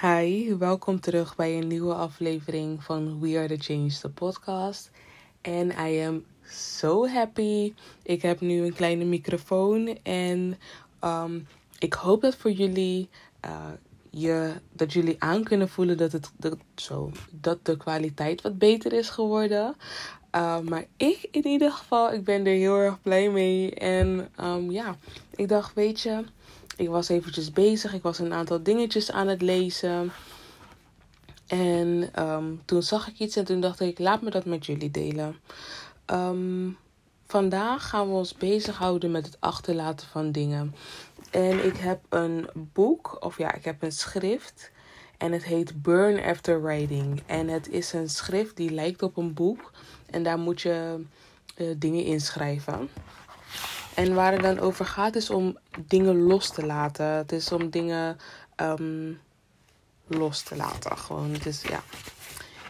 Hi, welkom terug bij een nieuwe aflevering van We Are The Change, the podcast. En I am so happy. Ik heb nu een kleine microfoon en um, ik hoop dat voor jullie uh, je, dat jullie aan kunnen voelen dat, het, dat, zo, dat de kwaliteit wat beter is geworden. Uh, maar ik in ieder geval, ik ben er heel erg blij mee. En um, ja, ik dacht, weet je, ik was eventjes bezig. Ik was een aantal dingetjes aan het lezen. En um, toen zag ik iets en toen dacht ik, laat me dat met jullie delen. Um, vandaag gaan we ons bezighouden met het achterlaten van dingen. En ik heb een boek, of ja, ik heb een schrift. En het heet Burn After Writing. En het is een schrift die lijkt op een boek. En daar moet je uh, dingen inschrijven. En waar het dan over gaat is om dingen los te laten. Het is om dingen um, los te laten. Gewoon, het is ja.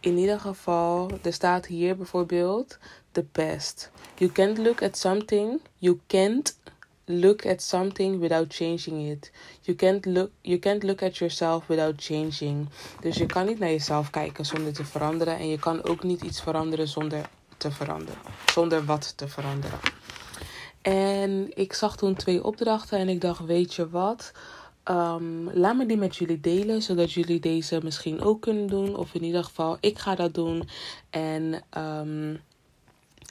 In ieder geval, er staat hier bijvoorbeeld the best. You can't look at something. You can't look at something without changing it. You can't look you can't look at yourself without changing. Dus je kan niet naar jezelf kijken zonder te veranderen en je kan ook niet iets veranderen zonder te veranderen. Zonder wat te veranderen. En ik zag toen twee opdrachten en ik dacht, weet je wat? Um, laat me die met jullie delen, zodat jullie deze misschien ook kunnen doen. Of in ieder geval, ik ga dat doen. En um,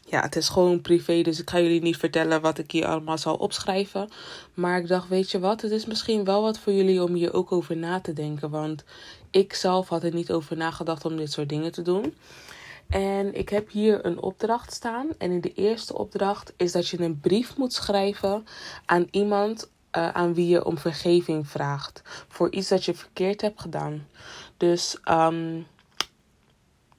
ja, het is gewoon privé, dus ik ga jullie niet vertellen wat ik hier allemaal zal opschrijven. Maar ik dacht, weet je wat, het is misschien wel wat voor jullie om hier ook over na te denken. Want ik zelf had er niet over nagedacht om dit soort dingen te doen. En ik heb hier een opdracht staan. En in de eerste opdracht is dat je een brief moet schrijven aan iemand uh, aan wie je om vergeving vraagt. Voor iets dat je verkeerd hebt gedaan. Dus um,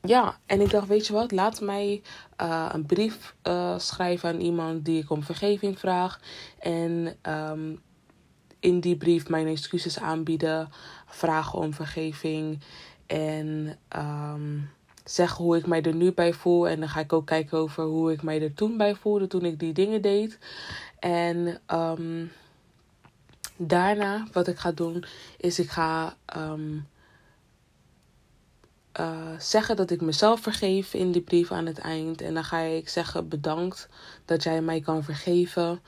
ja, en ik dacht, weet je wat, laat mij uh, een brief uh, schrijven aan iemand die ik om vergeving vraag. En um, in die brief mijn excuses aanbieden, vragen om vergeving. En um, zeggen hoe ik mij er nu bij voel. En dan ga ik ook kijken over hoe ik mij er toen bij voelde toen ik die dingen deed. En um, daarna, wat ik ga doen, is ik ga um, uh, zeggen dat ik mezelf vergeef in die brief aan het eind. En dan ga ik zeggen bedankt dat jij mij kan vergeven.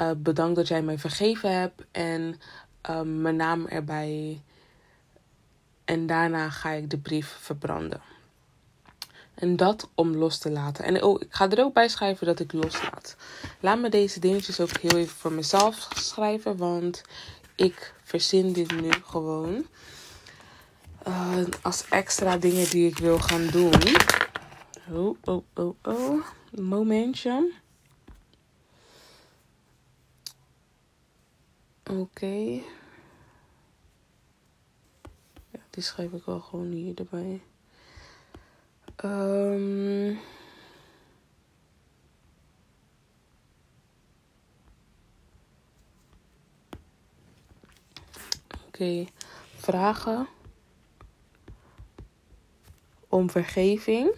Uh, bedankt dat jij mij vergeven hebt. En um, mijn naam erbij. En daarna ga ik de brief verbranden. En dat om los te laten. En oh, ik ga er ook bij schrijven dat ik loslaat. Laat me deze dingetjes ook heel even voor mezelf schrijven. Want ik verzin dit nu gewoon. Uh, als extra dingen die ik wil gaan doen. Oh, oh, oh, oh. Momentje. Oké. Ja, die schrijf ik wel gewoon hier erbij. Um, Oké, vragen om vergeving.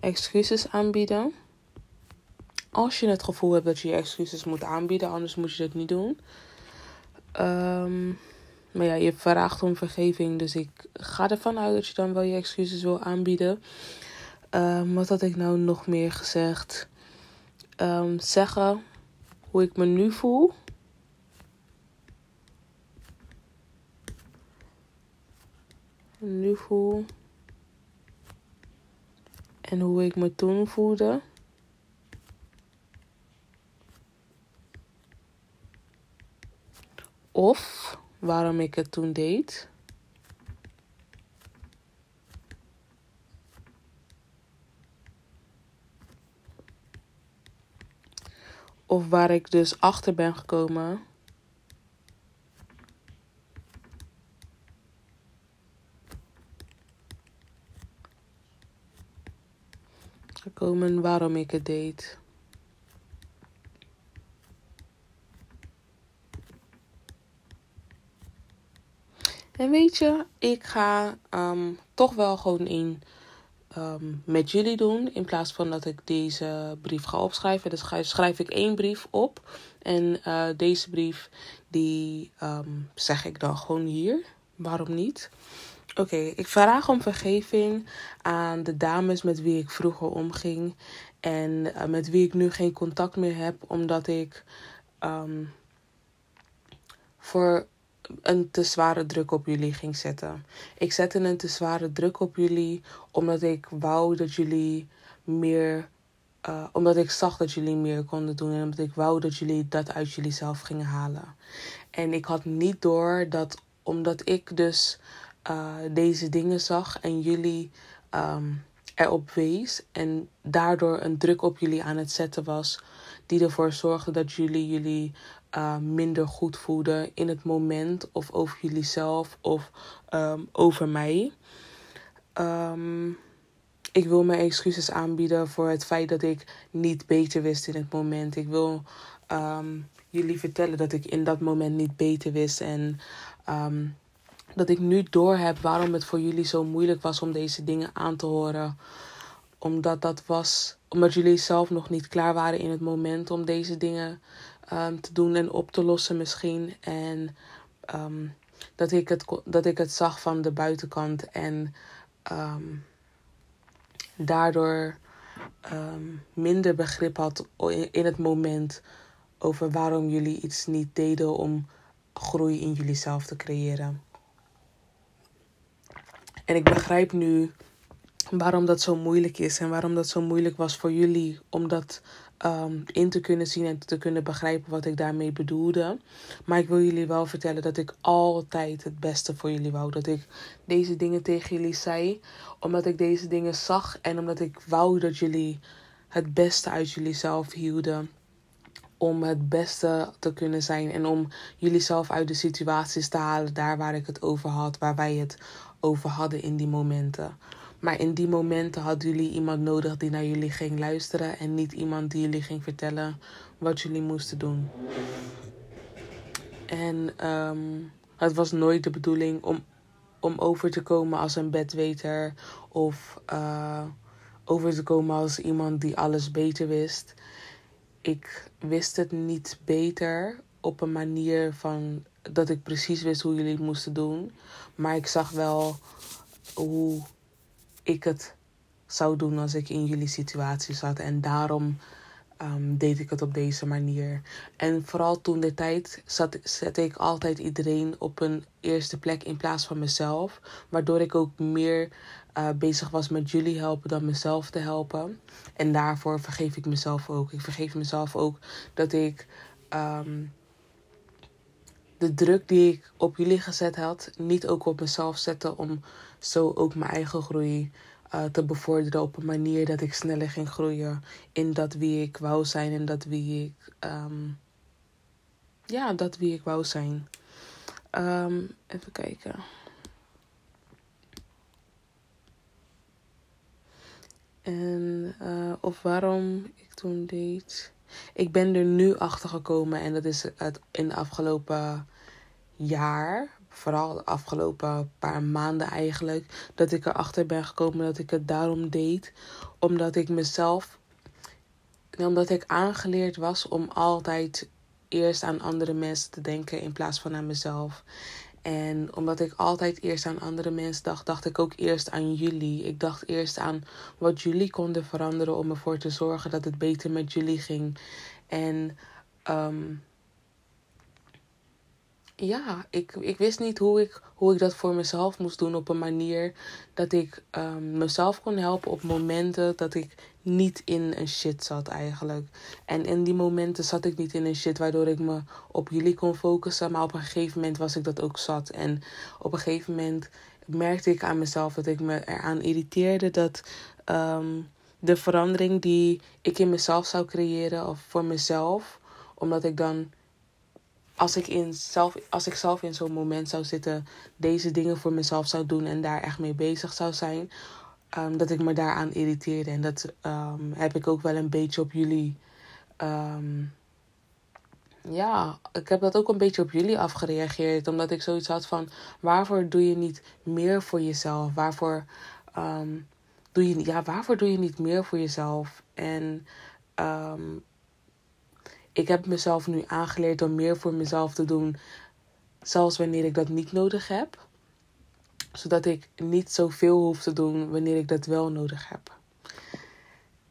Excuses aanbieden. Als je het gevoel hebt dat je je excuses moet aanbieden, anders moet je dat niet doen. Um, maar ja, je vraagt om vergeving, dus ik ga ervan uit dat je dan wel je excuses wil aanbieden. Um, wat had ik nou nog meer gezegd? Um, zeggen hoe ik me nu voel. Nu voel. En hoe ik me toen voelde. Of waarom ik het toen deed. Of waar ik dus achter ben gekomen. Gekomen waarom ik het deed. En weet je, ik ga um, toch wel gewoon in ehm, met jullie doen. In plaats van dat ik deze brief ga opschrijven. Dus schrijf ik één brief op. En uh, deze brief, die um, zeg ik dan gewoon hier. Waarom niet? Oké, ik vraag om vergeving aan de dames met wie ik vroeger omging. En uh, met wie ik nu geen contact meer heb. Omdat ik voor een te zware druk op jullie ging zetten. Ik zette een te zware druk op jullie omdat ik wou dat jullie meer. Uh, omdat ik zag dat jullie meer konden doen en omdat ik wou dat jullie dat uit jullie zelf gingen halen. En ik had niet door dat omdat ik dus uh, deze dingen zag en jullie um, erop wees en daardoor een druk op jullie aan het zetten was, die ervoor zorgde dat jullie jullie uh, minder goed voelden in het moment of over jullie zelf of um, over mij. Um, ik wil mijn excuses aanbieden voor het feit dat ik niet beter wist in het moment. Ik wil um, jullie vertellen dat ik in dat moment niet beter wist en dat ik nu doorheb waarom het voor jullie zo moeilijk was om deze dingen aan te horen. Omdat dat was omdat jullie zelf nog niet klaar waren in het moment om deze dingen um, te doen en op te lossen misschien. En um, dat, ik het, dat ik het zag van de buitenkant en um, daardoor minder begrip had in het moment over waarom jullie iets niet deden om groei in jullie zelf te creëren. En ik begrijp nu waarom dat zo moeilijk is en waarom dat zo moeilijk was voor jullie om dat um, in te kunnen zien en te kunnen begrijpen wat ik daarmee bedoelde. Maar ik wil jullie wel vertellen dat ik altijd het beste voor jullie wou. Dat ik deze dingen tegen jullie zei, omdat ik deze dingen zag en omdat ik wou dat jullie het beste uit jullie zelf hielden. Om het beste te kunnen zijn en om jullie zelf uit de situaties te halen, daar waar ik het over had, waar wij het over hadden in die momenten. Maar in die momenten hadden jullie iemand nodig die naar jullie ging luisteren en niet iemand die jullie ging vertellen wat jullie moesten doen. En um, het was nooit de bedoeling om, om over te komen als een bedweter of uh, over te komen als iemand die alles beter wist. Ik wist het niet beter op een manier van dat ik precies wist hoe jullie het moesten doen. Maar ik zag wel hoe ik het zou doen als ik in jullie situatie zat. En daarom um, deed ik het op deze manier. En vooral toen de tijd zat, zette ik altijd iedereen op een eerste plek in plaats van mezelf. Waardoor ik ook meer uh, bezig was met jullie helpen dan mezelf te helpen. En daarvoor vergeef ik mezelf ook. Ik vergeef mezelf ook dat ik. Um, de druk die ik op jullie gezet had, niet ook op mezelf zette om zo ook mijn eigen groei uh, te bevorderen op een manier dat ik sneller ging groeien in dat wie ik wou zijn en dat wie ik, um, ja, dat wie ik wou zijn. Um, even kijken. En uh, of waarom ik toen deed. Ik ben er nu achter gekomen en dat is het in de afgelopen jaar, vooral de afgelopen paar maanden eigenlijk, dat ik erachter ben gekomen dat ik het daarom deed. Omdat ik mezelf, omdat ik aangeleerd was om altijd eerst aan andere mensen te denken in plaats van aan mezelf. En omdat ik altijd eerst aan andere mensen dacht, dacht ik ook eerst aan jullie. Ik dacht eerst aan wat jullie konden veranderen om ervoor te zorgen dat het beter met jullie ging. En um, ja, ik, ik wist niet hoe ik, hoe ik dat voor mezelf moest doen op een manier dat ik um, mezelf kon helpen op momenten dat ik niet in een shit zat eigenlijk. En in die momenten zat ik niet in een shit waardoor ik me op jullie kon focussen, maar op een gegeven moment was ik dat ook zat. En op een gegeven moment merkte ik aan mezelf dat ik me eraan irriteerde dat um, de verandering die ik in mezelf zou creëren of voor mezelf, omdat ik dan als ik, in zelf, als ik zelf in zo'n moment zou zitten, deze dingen voor mezelf zou doen en daar echt mee bezig zou zijn, um, dat ik me daaraan irriteerde. En dat um, heb ik ook wel een beetje op jullie. Um, ja, ik heb dat ook een beetje op jullie afgereageerd. Omdat ik zoiets had van: waarvoor doe je niet meer voor jezelf? Waarvoor doe je, ja, waarvoor doe je niet meer voor jezelf? En ik heb mezelf nu aangeleerd om meer voor mezelf te doen, zelfs wanneer ik dat niet nodig heb. Zodat ik niet zoveel hoef te doen wanneer ik dat wel nodig heb.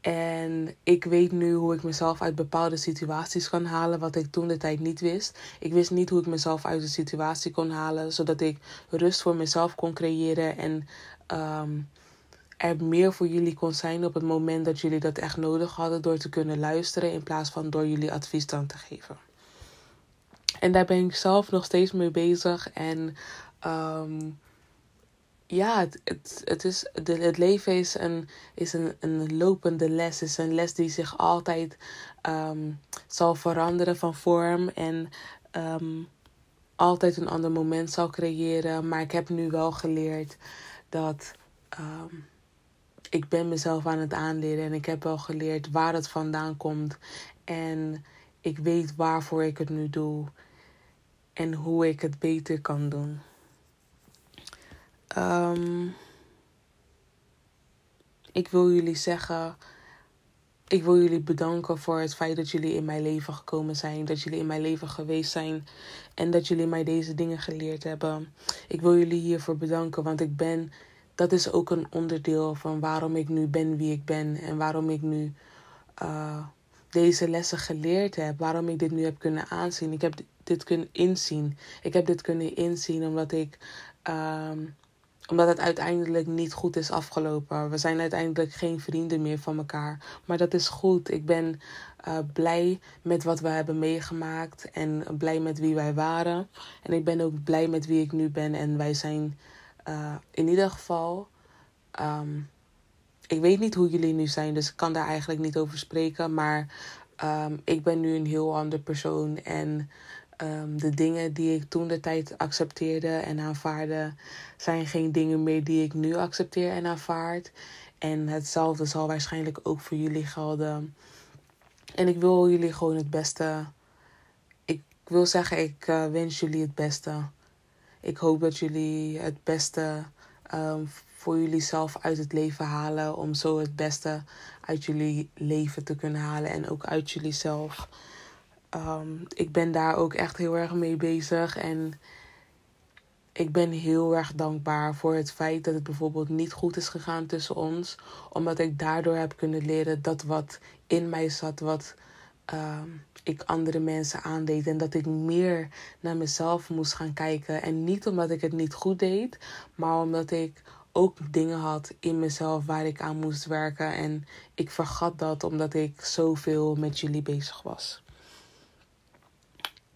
En ik weet nu hoe ik mezelf uit bepaalde situaties kan halen, wat ik toen de tijd niet wist. Ik wist niet hoe ik mezelf uit de situatie kon halen, zodat ik rust voor mezelf kon creëren en um, er meer voor jullie kon zijn op het moment dat jullie dat echt nodig hadden door te kunnen luisteren in plaats van door jullie advies dan te geven. En daar ben ik zelf nog steeds mee bezig en um, ja, het, het, het, is, het leven is, een, is een, een lopende les. Is een les die zich altijd um, zal veranderen van vorm. En um, altijd een ander moment zal creëren. Maar ik heb nu wel geleerd dat ik ben mezelf aan het aanleren. En ik heb wel geleerd waar het vandaan komt. En ik weet waarvoor ik het nu doe. En hoe ik het beter kan doen. Um, ik wil jullie zeggen. Ik wil jullie bedanken voor het feit dat jullie in mijn leven gekomen zijn. Dat jullie in mijn leven geweest zijn. En dat jullie mij deze dingen geleerd hebben. Ik wil jullie hiervoor bedanken. Want ik ben. Dat is ook een onderdeel van waarom ik nu ben wie ik ben. En waarom ik nu uh, deze lessen geleerd heb. Waarom ik dit nu heb kunnen aanzien. Ik heb dit kunnen inzien. Ik heb dit kunnen inzien omdat ik. Um, omdat het uiteindelijk niet goed is afgelopen. We zijn uiteindelijk geen vrienden meer van elkaar. Maar dat is goed. Ik ben uh, blij met wat we hebben meegemaakt. En blij met wie wij waren. En ik ben ook blij met wie ik nu ben. En wij zijn uh, in ieder geval. Um, ik weet niet hoe jullie nu zijn, dus ik kan daar eigenlijk niet over spreken. Maar um, ik ben nu een heel ander persoon. En Um, de dingen die ik toen de tijd accepteerde en aanvaarde, zijn geen dingen meer die ik nu accepteer en aanvaard. En hetzelfde zal waarschijnlijk ook voor jullie gelden. En ik wil jullie gewoon het beste. Ik wil zeggen, ik uh, wens jullie het beste. Ik hoop dat jullie het beste um, voor jullie zelf uit het leven halen. Om zo het beste uit jullie leven te kunnen halen en ook uit jullie zelf. Um, ik ben daar ook echt heel erg mee bezig. En ik ben heel erg dankbaar voor het feit dat het bijvoorbeeld niet goed is gegaan tussen ons. Omdat ik daardoor heb kunnen leren dat wat in mij zat, wat um, ik andere mensen aandeed. En dat ik meer naar mezelf moest gaan kijken. En niet omdat ik het niet goed deed, maar omdat ik ook dingen had in mezelf waar ik aan moest werken. En ik vergat dat omdat ik zoveel met jullie bezig was.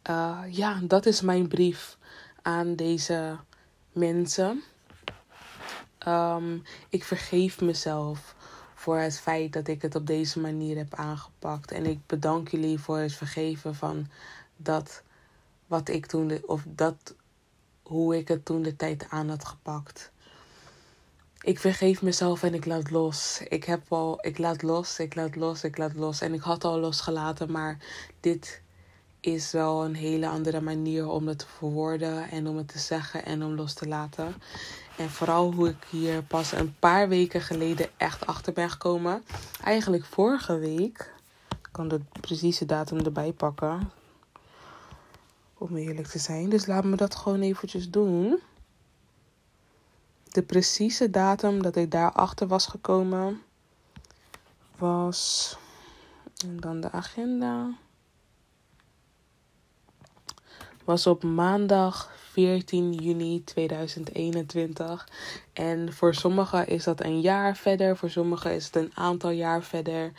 Uh, ja, dat is mijn brief aan deze mensen. Um, ik vergeef mezelf voor het feit dat ik het op deze manier heb aangepakt. En ik bedank jullie voor het vergeven van dat wat ik toen, of dat hoe ik het toen de tijd aan had gepakt. Ik vergeef mezelf en ik laat los. Ik heb al, ik laat los, ik laat los, ik laat los. En ik had al losgelaten, maar dit is wel een hele andere manier om het te verwoorden en om het te zeggen en om los te laten. En vooral hoe ik hier pas een paar weken geleden echt achter ben gekomen. Eigenlijk vorige week. Ik kan de precieze datum erbij pakken. Om eerlijk te zijn. Dus laat me dat gewoon eventjes doen. De precieze datum dat ik daarachter was gekomen was. En dan de agenda was op maandag 14 juni 2021. En voor sommigen is dat een jaar verder, voor sommigen is het een aantal jaar verder.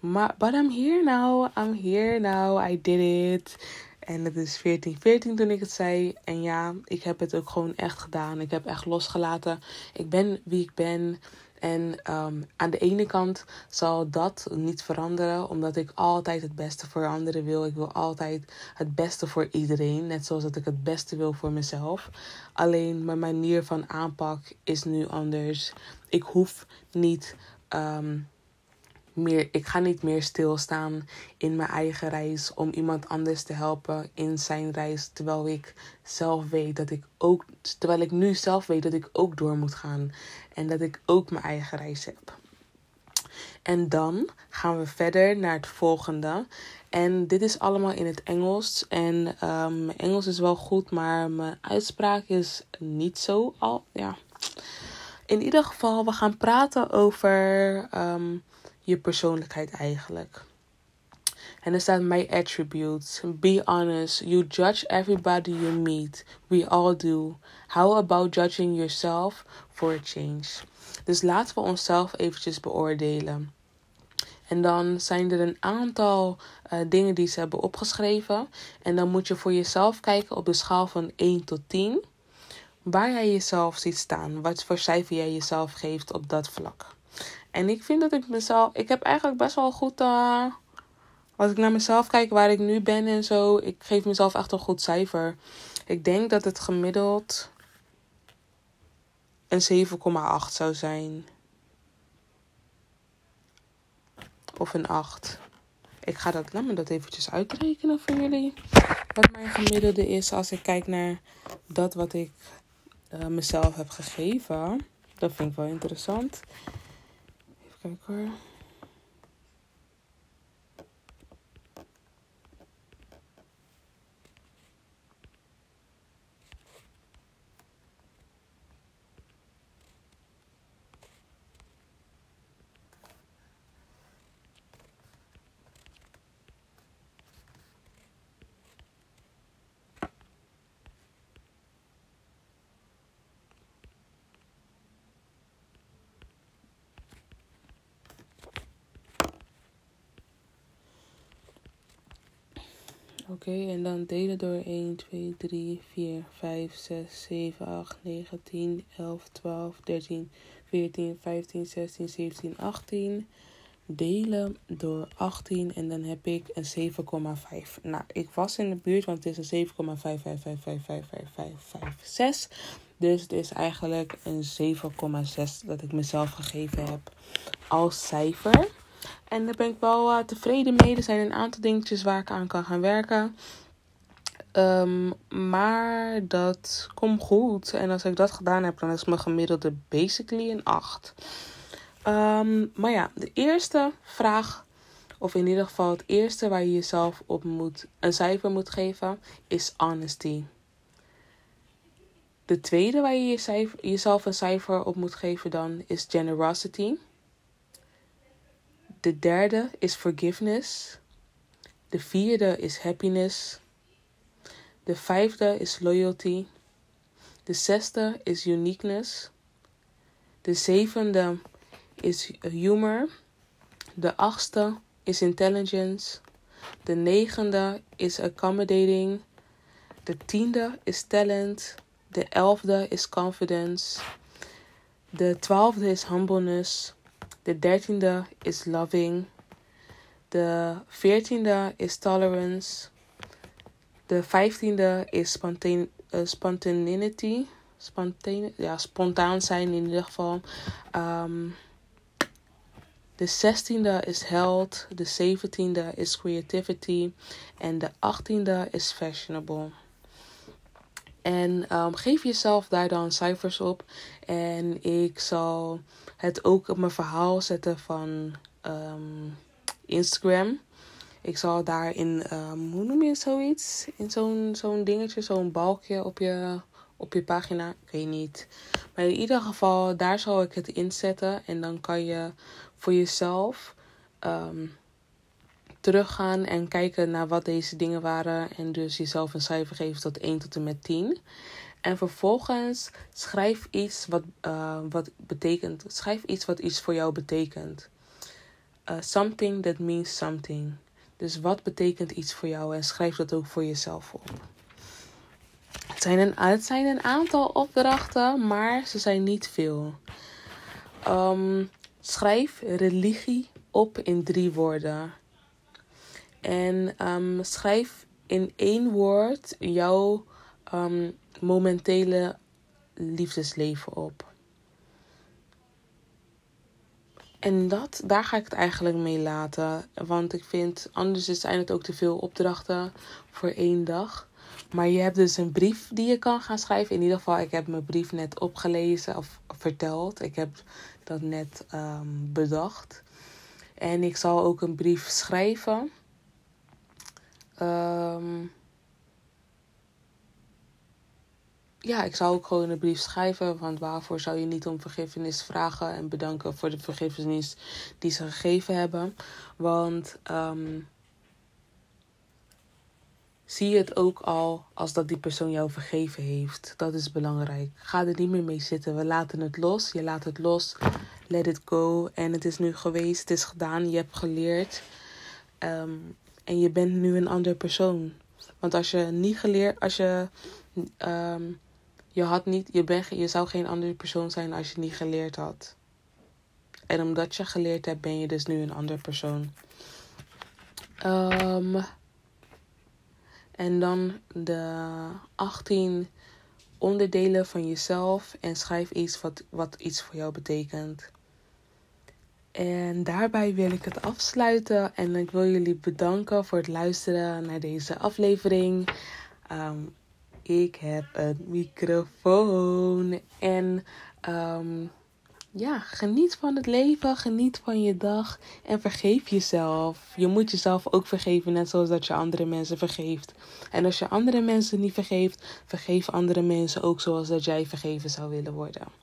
Maar, but I'm here now, I'm here now, I did it. En het is 14, 14 toen ik het zei. En ja, ik heb het ook gewoon echt gedaan. Ik heb echt losgelaten. Ik ben wie ik ben. En um, aan de ene kant zal dat niet veranderen, omdat ik altijd het beste voor anderen wil. Ik wil altijd het beste voor iedereen, net zoals dat ik het beste wil voor mezelf. Alleen mijn manier van aanpak is nu anders. Ik hoef niet um, meer, ik ga niet meer stilstaan in mijn eigen reis om iemand anders te helpen in zijn reis. Terwijl ik zelf weet dat ik ook, terwijl ik nu zelf weet dat ik ook door moet gaan. En dat ik ook mijn eigen reis heb. En dan gaan we verder naar het volgende. En dit is allemaal in het Engels. En um, Engels is wel goed, maar mijn uitspraak is niet zo al. Ja. In ieder geval, we gaan praten over um, je persoonlijkheid eigenlijk. En er staat my attributes. Be honest. You judge everybody you meet. We all do. How about judging yourself for a change? Dus laten we onszelf eventjes beoordelen. En dan zijn er een aantal uh, dingen die ze hebben opgeschreven. En dan moet je voor jezelf kijken op de schaal van 1 tot 10. Waar jij jezelf ziet staan. Wat voor cijfer jij jezelf geeft op dat vlak. En ik vind dat ik mezelf. Ik heb eigenlijk best wel goed. Uh, als ik naar mezelf kijk waar ik nu ben en zo. Ik geef mezelf echt een goed cijfer. Ik denk dat het gemiddeld een 7,8 zou zijn. Of een 8. Ik ga dat, laat me dat eventjes uitrekenen voor jullie. Wat mijn gemiddelde is als ik kijk naar dat wat ik uh, mezelf heb gegeven. Dat vind ik wel interessant. Even kijken Oké, en dan delen door 1, 2, 3, 4, 5, 6, 7, 8, 9, 10, 11, 12, 13, 14, 15, 16, 17, 18. Delen door 18 en dan heb ik een 7,5. Nou, ik was in de buurt, want het is een 7,5555556. Dus het is eigenlijk een 7,6 dat ik mezelf gegeven heb als cijfer. En daar ben ik wel uh, tevreden mee. Er zijn een aantal dingetjes waar ik aan kan gaan werken. Um, maar dat komt goed. En als ik dat gedaan heb, dan is mijn gemiddelde basically een 8. Um, ehm, maar ja, de eerste vraag, of in ieder geval het eerste waar je jezelf op moet, een cijfer moet geven, is honesty. De tweede waar je jezelf een cijfer op moet geven dan is generosity. De derde is forgiveness. De vierde is happiness. De vijfde is loyalty. De zesde is uniqueness. De zevende is humor. De achtste is intelligence. De negende is accommodating. De tiende is talent. De elfde is confidence. De twaalfde is humbleness. De dertiende is loving. De veertiende is tolerance. De vijftiende is spontane, uh, spontaneity. Spontane, ja, spontaan zijn in ieder geval. Um, de zestiende is health. De zeventiende is creativity. En de achttiende is fashionable. En um, geef jezelf daar dan cijfers op. En ik zal het ook op mijn verhaal zetten van um, Instagram. Ik zal daarin, um, hoe noem je zoiets? In zo'n zo'n dingetje, zo'n balkje op je, op je pagina. Ik weet niet. Maar in ieder geval, daar zal ik het inzetten. En dan kan je voor jezelf teruggaan en kijken naar wat deze dingen waren. En dus jezelf een cijfer geven tot 1 tot en met 10. En vervolgens schrijf iets wat, uh, wat betekent. Schrijf iets wat iets voor jou betekent. Uh, something that means something. Dus wat betekent iets voor jou? En schrijf dat ook voor jezelf op. Het zijn een, het zijn een aantal opdrachten, maar ze zijn niet veel. Um, schrijf religie op in drie woorden. En um, schrijf in één woord jouw um, momentele liefdesleven op. En dat, daar ga ik het eigenlijk mee laten. Want ik vind, anders zijn het ook te veel opdrachten voor één dag. Maar je hebt dus een brief die je kan gaan schrijven. In ieder geval, ik heb mijn brief net opgelezen of verteld. Ik heb dat net ehm, bedacht. En ik zal ook een brief schrijven. Um, ja, ik zou ook gewoon een brief schrijven. Want waarvoor zou je niet om vergiffenis vragen en bedanken voor de vergiffenis die ze gegeven hebben? Want um, zie het ook al als dat die persoon jou vergeven heeft. Dat is belangrijk. Ga er niet meer mee zitten. We laten het los. Je laat het los. Let it go. En het is nu geweest. Het is gedaan. Je hebt geleerd. Um, en je bent nu een ander persoon. Want als je niet geleerd, als je um, je had niet, je, bent, je zou geen andere persoon zijn als je niet geleerd had. En omdat je geleerd hebt, ben je dus nu een andere persoon. Um, en dan de 18 onderdelen van jezelf en schrijf iets wat, wat iets voor jou betekent. En daarbij wil ik het afsluiten en ik wil jullie bedanken voor het luisteren naar deze aflevering. Um, ik heb een microfoon. En um, ja, geniet van het leven, geniet van je dag en vergeef jezelf. Je moet jezelf ook vergeven, net zoals dat je andere mensen vergeeft. En als je andere mensen niet vergeeft, vergeef andere mensen ook zoals dat jij vergeven zou willen worden.